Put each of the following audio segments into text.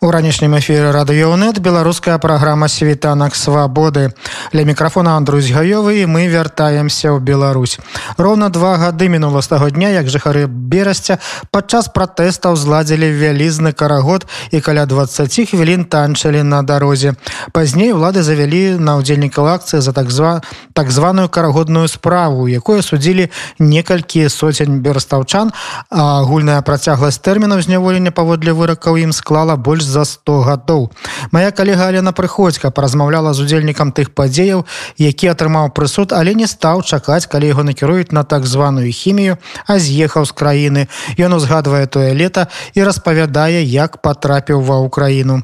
У ранішнім эфіры радыёнет беларуская праграма світанак свабоды для мікрафона Андрусь гаёвы і мы вяртаемся ў Беларусь роўна два гады мінула з таго дня як жыхары берасця падчас пратэстаў зладзілі вялізны карагод і каля 20 хвілін танчылі на дарозе пазней улады завялі на ўдзельнікаў акцыі за так зва так званую карагодную справу якую судзілі некалькі соцень берстаўчан агульная працягласць тэрмінаў зняволення паводле выракаў ім склала больш за 100 гадоў. Мая калега Алена прыходзька паразмаўляла з удзельнікам тых падзеяў, які атрымаў прысуд, але не стаў чакаць, калі яго накіруюць на так званую хімію, а з'ехаў з краіны. Ён узгадвае тое лета і распавядае, як потрапіў ва ўкраіну.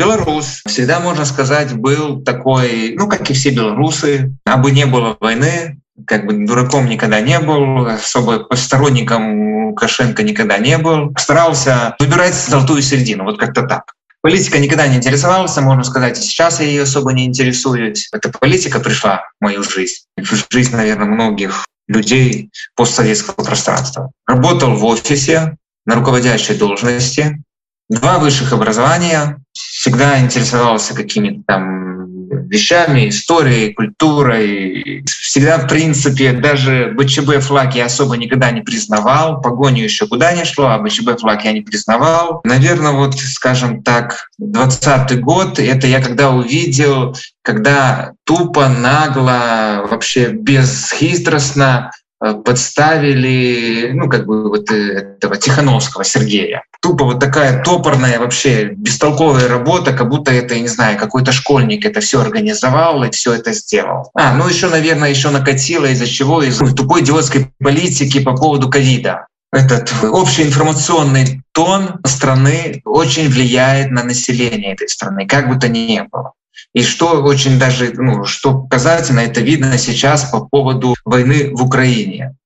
Беларус всегда можно сказать был такой ну как и все белорусы абы не было войны как бы дураком никогда не был, особо сторонником Лукашенко никогда не был. Старался выбирать золотую середину, вот как-то так. Политика никогда не интересовался, можно сказать, и сейчас я ее особо не интересуюсь. Эта политика пришла в мою жизнь, в жизнь, наверное, многих людей постсоветского пространства. Работал в офисе на руководящей должности, два высших образования, всегда интересовался какими-то там вещами, историей, культурой. Всегда, в принципе, даже БЧБ флаг я особо никогда не признавал. Погоню еще куда не шло, а БЧБ флаг я не признавал. Наверное, вот, скажем так, 20 год — это я когда увидел, когда тупо, нагло, вообще бесхитростно подставили, ну, как бы вот э, этого Тихановского Сергея. Тупо вот такая топорная вообще бестолковая работа, как будто это, я не знаю, какой-то школьник это все организовал и все это сделал. А, ну еще, наверное, еще накатило из-за чего? Из тупой идиотской политики по поводу ковида. Этот общий информационный тон страны очень влияет на население этой страны, как бы то ни было. И что очень даже, ну, что показательно, это видно сейчас по поводу войны в Украине.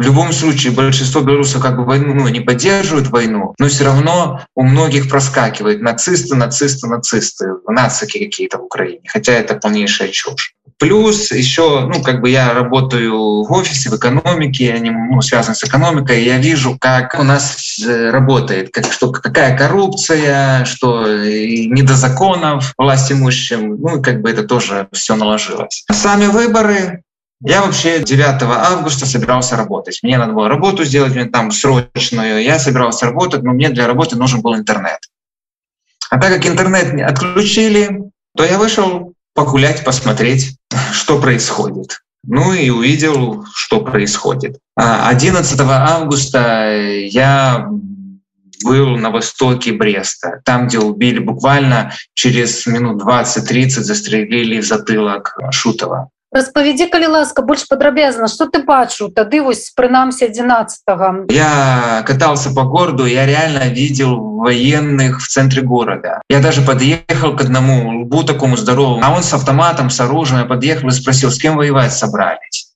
В любом случае, большинство белорусов как бы войну ну, не поддерживают войну, но все равно у многих проскакивает нацисты, нацисты, нацисты, нацики какие-то в Украине. Хотя это полнейшая чушь. Плюс еще, ну, как бы я работаю в офисе, в экономике, они ну, связаны с экономикой, и я вижу, как у нас работает, как, что, какая коррупция, что не до законов власть имущим, ну, как бы это тоже все наложилось. Сами выборы, я вообще 9 августа собирался работать. Мне надо было работу сделать, мне там срочную. Я собирался работать, но мне для работы нужен был интернет. А так как интернет отключили, то я вышел погулять, посмотреть, что происходит. Ну и увидел, что происходит. 11 а, августа я был на востоке Бреста, там, где убили буквально через минут 20-30 застрелили в затылок Шутова распавядзі калі ласка больш падрабязна что ты бачу тады вось прынамсі 11 -го. я катался по городу я реально видел военных в центре города я даже подъехал к одному лбу такому здоровому а он с автоматом с оружием подъехал и спросил с кем воевать собрались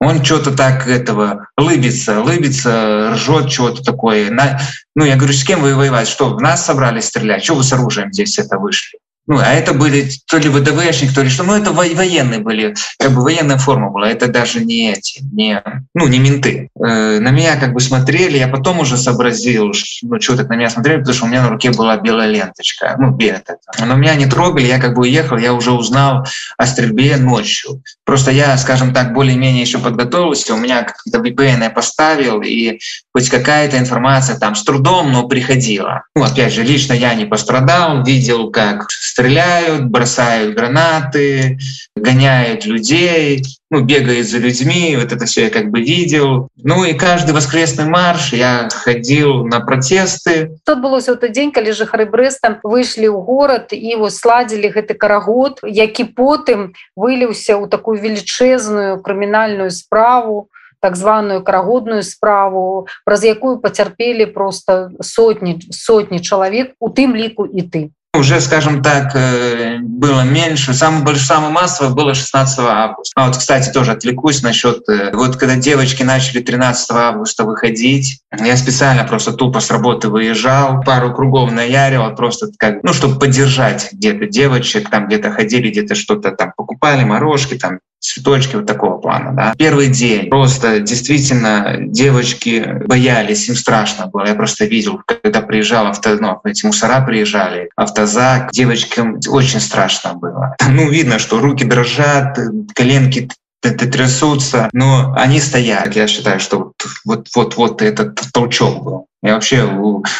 он что-то так этого лыбится лыбится ржет чего-то такое на ну я говорю с кем вы воевать что в нас собрались стрелять что вы с оружием здесь это вышли Ну, а это были то ли ВДВшник, то ли что, ну это военные были, как бы военная форма была, это даже не эти, не, ну не менты. Э, на меня как бы смотрели, я потом уже сообразил, ну что так на меня смотрели, потому что у меня на руке была белая ленточка, ну белая. Но меня не трогали, я как бы уехал, я уже узнал о стрельбе ночью. Просто я, скажем так, более-менее еще подготовился, у меня как-то VPN я поставил, и хоть какая-то информация там с трудом, но приходила. Ну, опять же, лично я не пострадал, видел, как стреляют, бросают гранаты, гоняют людей, ну, бегает за людьми, вот это все я как бы видел. Ну и каждый воскресный марш я ходил на протесты. Тут было вот день, когда жыхары Бреста вышли ў город и вот сладили гэты карагод, які потым выліўся ў такую велічезную крымінальную справу, так званую карагодную справу праз якую пацярпелі просто сотні сотні чалавек у тым ліку і ты уже скажем так э, было меньше. Самое больше самое массовое было 16 августа. А вот кстати тоже отвлекусь насчет э, вот когда девочки начали 13 августа выходить я специально просто тупо с работы выезжал пару кругов наярил просто как ну чтобы поддержать где-то девочек там где-то ходили где-то что-то там покупали морожки там цветочки вот такого плана. Да. Первый день просто действительно девочки боялись, им страшно было. Я просто видел, когда приезжал авто, ну, эти мусора приезжали, автозак, девочкам очень страшно было. Ну, видно, что руки дрожат, коленки трясутся, но они стоят. Я считаю, что вот, вот, вот этот толчок был. Я вообще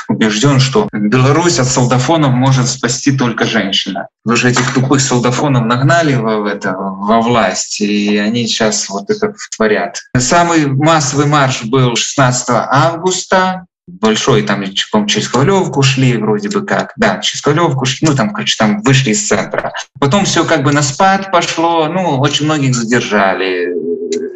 убежден, что Беларусь от солдафонов может спасти только женщина. Вы же этих тупых солдафонов нагнали во, это, во власть, и они сейчас вот это творят. Самый массовый марш был 16 августа большой, там, по через Ковалевку шли вроде бы как, да, через Ковалевку шли, ну, там, короче, там вышли из центра. Потом все как бы на спад пошло, ну, очень многих задержали,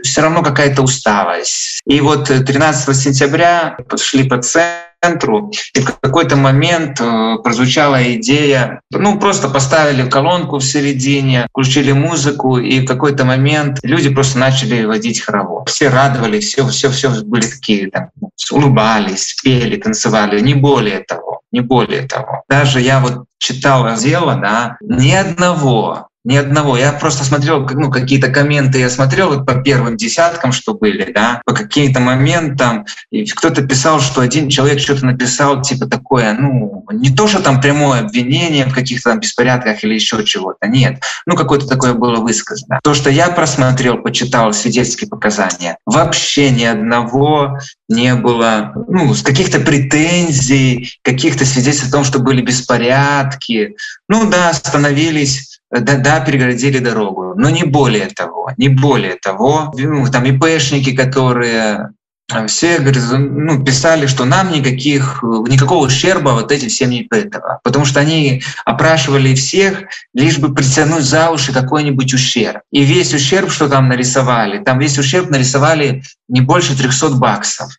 все равно какая-то усталость. И вот 13 сентября шли по центру, и в какой-то момент э, прозвучала идея, ну просто поставили колонку в середине, включили музыку, и в какой-то момент люди просто начали водить хоровод. Все радовались, все, все, все были такие, там, улыбались, пели, танцевали, не более того, не более того. Даже я вот читал дело, да, ни одного ни одного. Я просто смотрел, ну, какие-то комменты я смотрел вот по первым десяткам, что были, да, по каким-то моментам. И кто-то писал, что один человек что-то написал, типа такое, ну, не то, что там прямое обвинение в каких-то там беспорядках или еще чего-то. Нет. Ну, какое-то такое было высказано. То, что я просмотрел, почитал свидетельские показания, вообще ни одного не было, ну, с каких-то претензий, каких-то свидетельств о том, что были беспорядки. Ну да, становились да, да, перегородили дорогу, но не более того, не более того. Ну, там ИПшники, которые э, все ну, писали, что нам никаких, никакого ущерба вот этим всем не этого, потому что они опрашивали всех, лишь бы притянуть за уши какой-нибудь ущерб. И весь ущерб, что там нарисовали, там весь ущерб нарисовали не больше 300 баксов.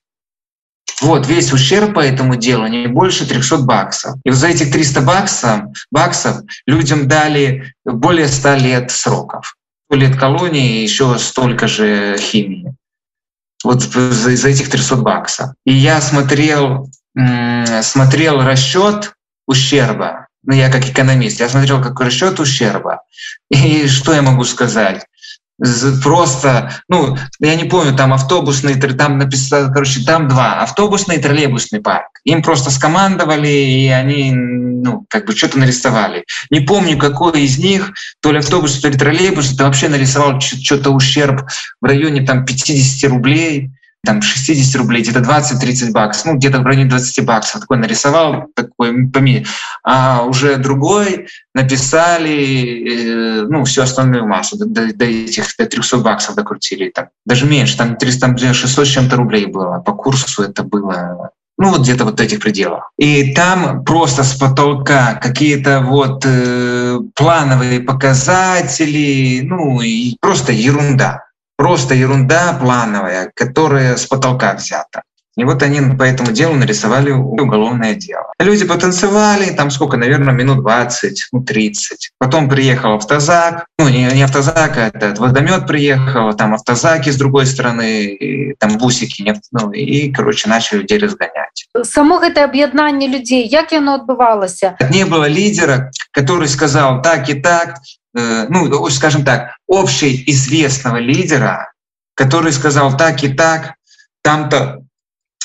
Вот весь ущерб по этому делу не больше 300 баксов. И за этих 300 баксов, баксов людям дали более 100 лет сроков. 100 лет колонии и еще столько же химии. Вот за, за этих 300 баксов. И я смотрел, смотрел расчет ущерба. Ну, я как экономист, я смотрел как расчет ущерба. И что я могу сказать? Просто, ну, я не помню, там автобусный, там написано, короче, там два, автобусный и троллейбусный парк. Им просто скомандовали, и они, ну, как бы что-то нарисовали. Не помню, какой из них, то ли автобус, то ли троллейбус, это вообще нарисовал что-то ущерб в районе там 50 рублей там 60 рублей, где-то 20-30 баксов, ну где-то в районе 20 баксов. Такой нарисовал, такой поменьше. А уже другой написали, э, ну, всю основную массу, до, до, до этих до 300 баксов докрутили. Там, даже меньше, там 300, там 600 с чем-то рублей было. По курсу это было ну вот где-то вот в этих пределах. И там просто с потолка какие-то вот э, плановые показатели, ну и просто ерунда просто ерунда плановая, которая с потолка взята. И вот они по этому делу нарисовали уголовное дело. Люди потанцевали, там сколько, наверное, минут 20, ну 30. Потом приехал автозак, ну не, не автозак, а этот водомет приехал, там автозаки с другой стороны, и, там бусики, не, ну, и, короче, начали людей разгонять. Само это объединение людей, как оно отбывалось? Не было лидера, который сказал так и так, Э, ну, скажем так, общеизвестного лидера, который сказал так и так, там-то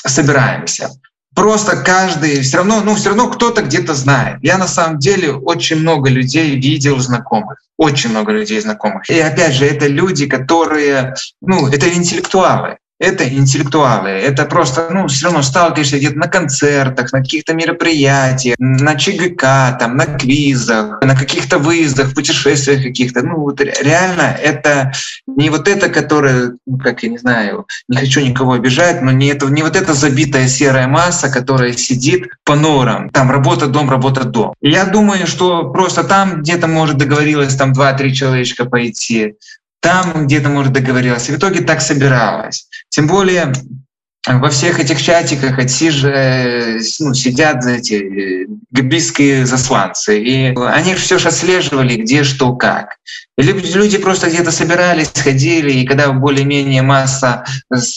собираемся. Просто каждый все равно, ну все равно кто-то где-то знает. Я на самом деле очень много людей видел знакомых, очень много людей знакомых. И опять же, это люди, которые, ну, это интеллектуалы это интеллектуалы. Это просто, ну, все равно сталкиваешься где-то на концертах, на каких-то мероприятиях, на ЧГК, там, на квизах, на каких-то выездах, путешествиях каких-то. Ну, вот реально это не вот это, которое, ну, как я не знаю, не хочу никого обижать, но не, это, не вот эта забитая серая масса, которая сидит по норам. Там работа, дом, работа, дом. Я думаю, что просто там где-то, может, договорилось там два-три человечка пойти, там где-то, может, договорилась. И в итоге так собиралась. Тем более во всех этих чатиках отсиж, ну, сидят эти габийские засланцы, и они все же отслеживали, где что как. Люди просто где-то собирались, ходили, и когда более-менее масса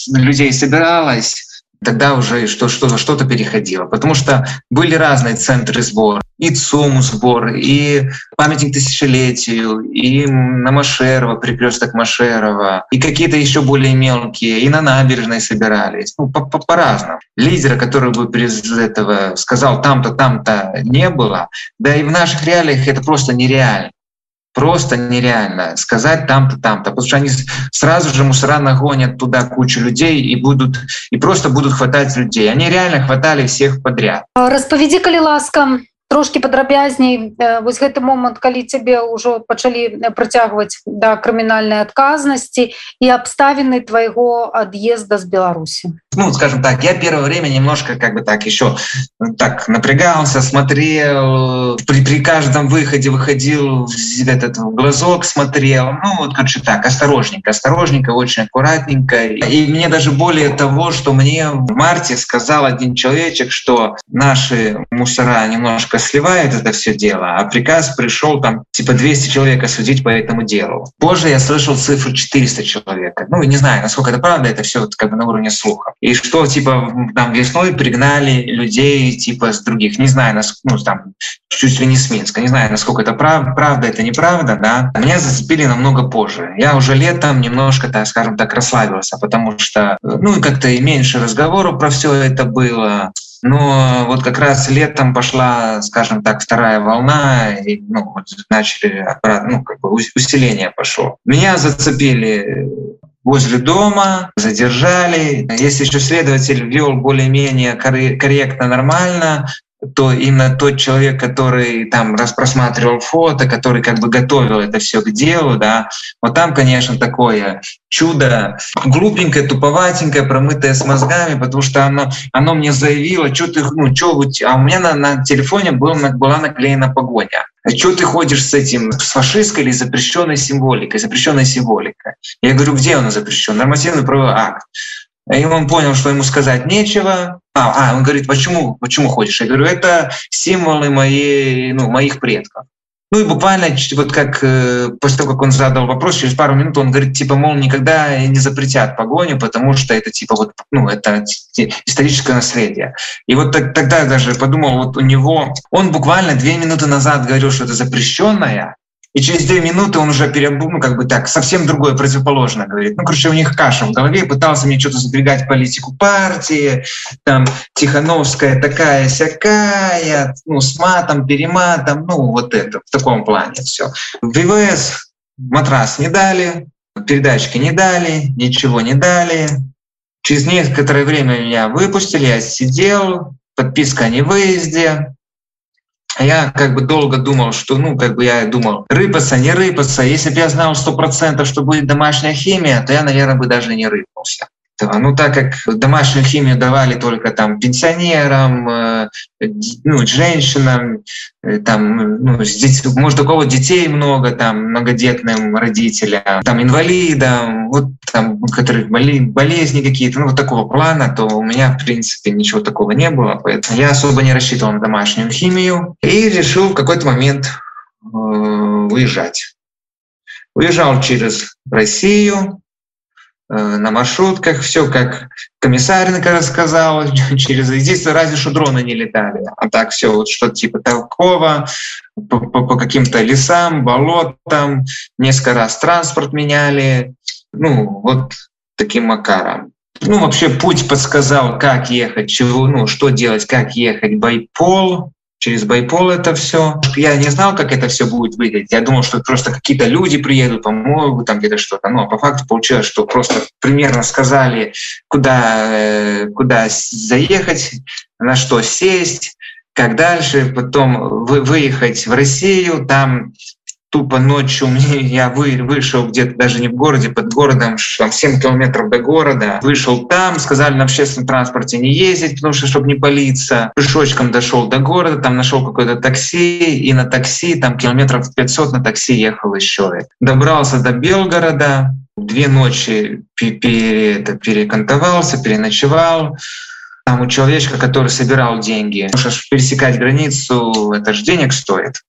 людей собиралась, тогда уже что что что-то переходило, потому что были разные центры сбора, и ЦУМ сбор, и памятник тысячелетию, и на Машерова, прикресток Машерова, и какие-то еще более мелкие, и на набережной собирались, ну, по-разному. Лидера, который бы без этого сказал там-то, там-то не было, да и в наших реалиях это просто нереально просто нереально сказать там-то, там-то, потому что они сразу же мусора нагонят туда кучу людей и будут и просто будут хватать людей. Они реально хватали всех подряд. Распавядзі калі ласка трошки падрабязней вось гэты момант калі цябе ўжо пачалі працягваць да крымінальнай адказнасці і абставіны твайго ад'езда з Беларусі ну скажем так я первое время немножко как бы так еще ну, так напрягался смотрел при, при каждом выходе выходил этот глазок смотрел ну вот короче так осторожненько осторожненько очень аккуратненько и мне даже более того что мне в марте сказал один человечек что наши мусора немножко сливает это все дело, а приказ пришел там типа 200 человек осудить по этому делу. Позже я слышал цифру 400 человек. Ну, не знаю, насколько это правда, это все вот как бы на уровне слуха. И что, типа, там весной пригнали людей типа с других, не знаю, ну, там, чуть ли не с Минска, не знаю, насколько это прав, правда, это неправда, да. Меня зацепили намного позже. Я уже летом немножко, так скажем так, расслабился, потому что, ну, как-то и меньше разговоров про все это было. Но вот как раз летом пошла, скажем так, вторая волна, и ну, вот начали ну, как бы усиление пошло. Меня зацепили возле дома, задержали. Если еще следователь вел более-менее корректно, нормально, то именно тот человек, который там распросматривал фото, который как бы готовил это все к делу, да, вот там, конечно, такое чудо, глупенькое, туповатенькое, промытое с мозгами, потому что оно, оно мне заявило, что ты, ну, что, а у меня на, на телефоне был, была наклеена погоня. А что ты ходишь с этим, с фашистской или запрещенной символикой, запрещенной символикой? Я говорю, где она запрещена? Нормативный правовой акт. И он понял, что ему сказать нечего. А, а он говорит, почему, почему ходишь? Я говорю, это символы моей, ну, моих предков. Ну и буквально вот как э, после того, как он задал вопрос, через пару минут он говорит, типа, мол, никогда не запретят погоню, потому что это типа вот, ну, это историческое наследие. И вот так, тогда я даже подумал, вот у него, он буквально две минуты назад говорил, что это запрещенное, и через две минуты он уже перебыл, ну, как бы так, совсем другое, противоположно говорит. Ну, короче, у них каша в голове, пытался мне что-то задвигать политику партии, там, Тихановская такая сякая, ну, с матом, перематом, ну, вот это, в таком плане все. В ВВС матрас не дали, передачки не дали, ничего не дали. Через некоторое время меня выпустили, я сидел, подписка о невыезде, а я как бы долго думал, что, ну, как бы я думал, рыпаться, не рыпаться. Если бы я знал сто процентов, что будет домашняя химия, то я, наверное, бы даже не рыпался. Ну, так как домашнюю химию давали только там пенсионерам, э, ну, женщинам, э, там, ну, здесь, может, такого детей много, там, многодетным родителям, там, инвалидам, вот там, у которых болезни какие-то, ну, вот такого плана, то у меня, в принципе, ничего такого не было, поэтому я особо не рассчитывал на домашнюю химию и решил в какой-то момент э, уезжать. Уезжал через Россию, на маршрутках, все как комиссаренко рассказала, через единственное, разве что дроны не летали, а так все вот что-то типа такого, по, по, по каким-то лесам, болотам, несколько раз транспорт меняли, ну вот таким макаром. Ну, вообще путь подсказал, как ехать, чего, ну, что делать, как ехать, байпол, через байпол это все. Я не знал, как это все будет выглядеть. Я думал, что просто какие-то люди приедут, помогут, там где-то что-то. Но по факту получилось, что просто примерно сказали, куда, э, куда заехать, на что сесть, как дальше, потом вы, выехать в Россию, там тупо ночью мне, я вы, вышел где-то даже не в городе, под городом, там 7 километров до города, вышел там, сказали на общественном транспорте не ездить, потому что, чтобы не палиться. Пешочком дошел до города, там нашел какое-то такси, и на такси, там километров 500 на такси ехал еще. Добрался до Белгорода, две ночи пере, это, перекантовался, переночевал. Там у человечка, который собирал деньги. Потому что пересекать границу, это же денег стоит.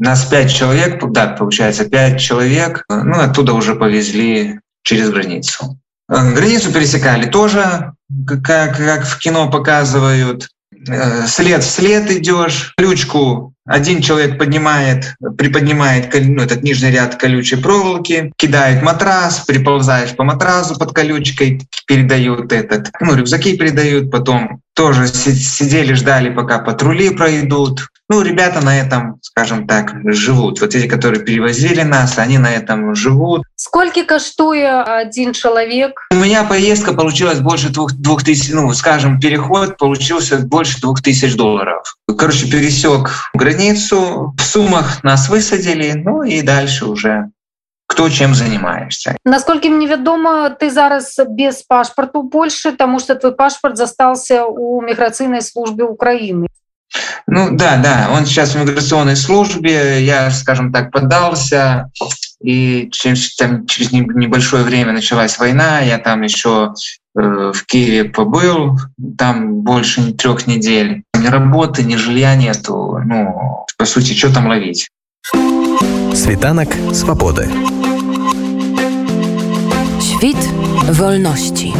Нас пять человек, да, получается, пять человек, ну, оттуда уже повезли через границу. Границу пересекали тоже, как, как в кино показывают. Э, след в след идешь, ключку один человек поднимает, приподнимает ну, этот нижний ряд колючей проволоки, кидает матрас, приползаешь по матрасу под колючкой, передают этот, ну, рюкзаки передают, потом тоже сидели, ждали, пока патрули пройдут. Ну, ребята на этом, скажем так, живут. Вот эти, которые перевозили нас, они на этом живут. Сколько каштуе один человек? У меня поездка получилась больше двух, двух тысяч, ну, скажем, переход получился больше двух тысяч долларов. Короче, пересек границу, в суммах нас высадили, ну и дальше уже кто чем занимаешься. Насколько мне вядома ты зараз без пашпарту больше тому что твой пашпарт застался у міграцыйнай службе Украины. Ну да да он сейчас в миграционной службе я скажем так поддался и через, там, через небольшое время началась война я там еще э, в Киеве побыл там больше трех недель. Ни работы ни жилья нету ну по сути что там ловить? Світанак свабоды. Świt wolności.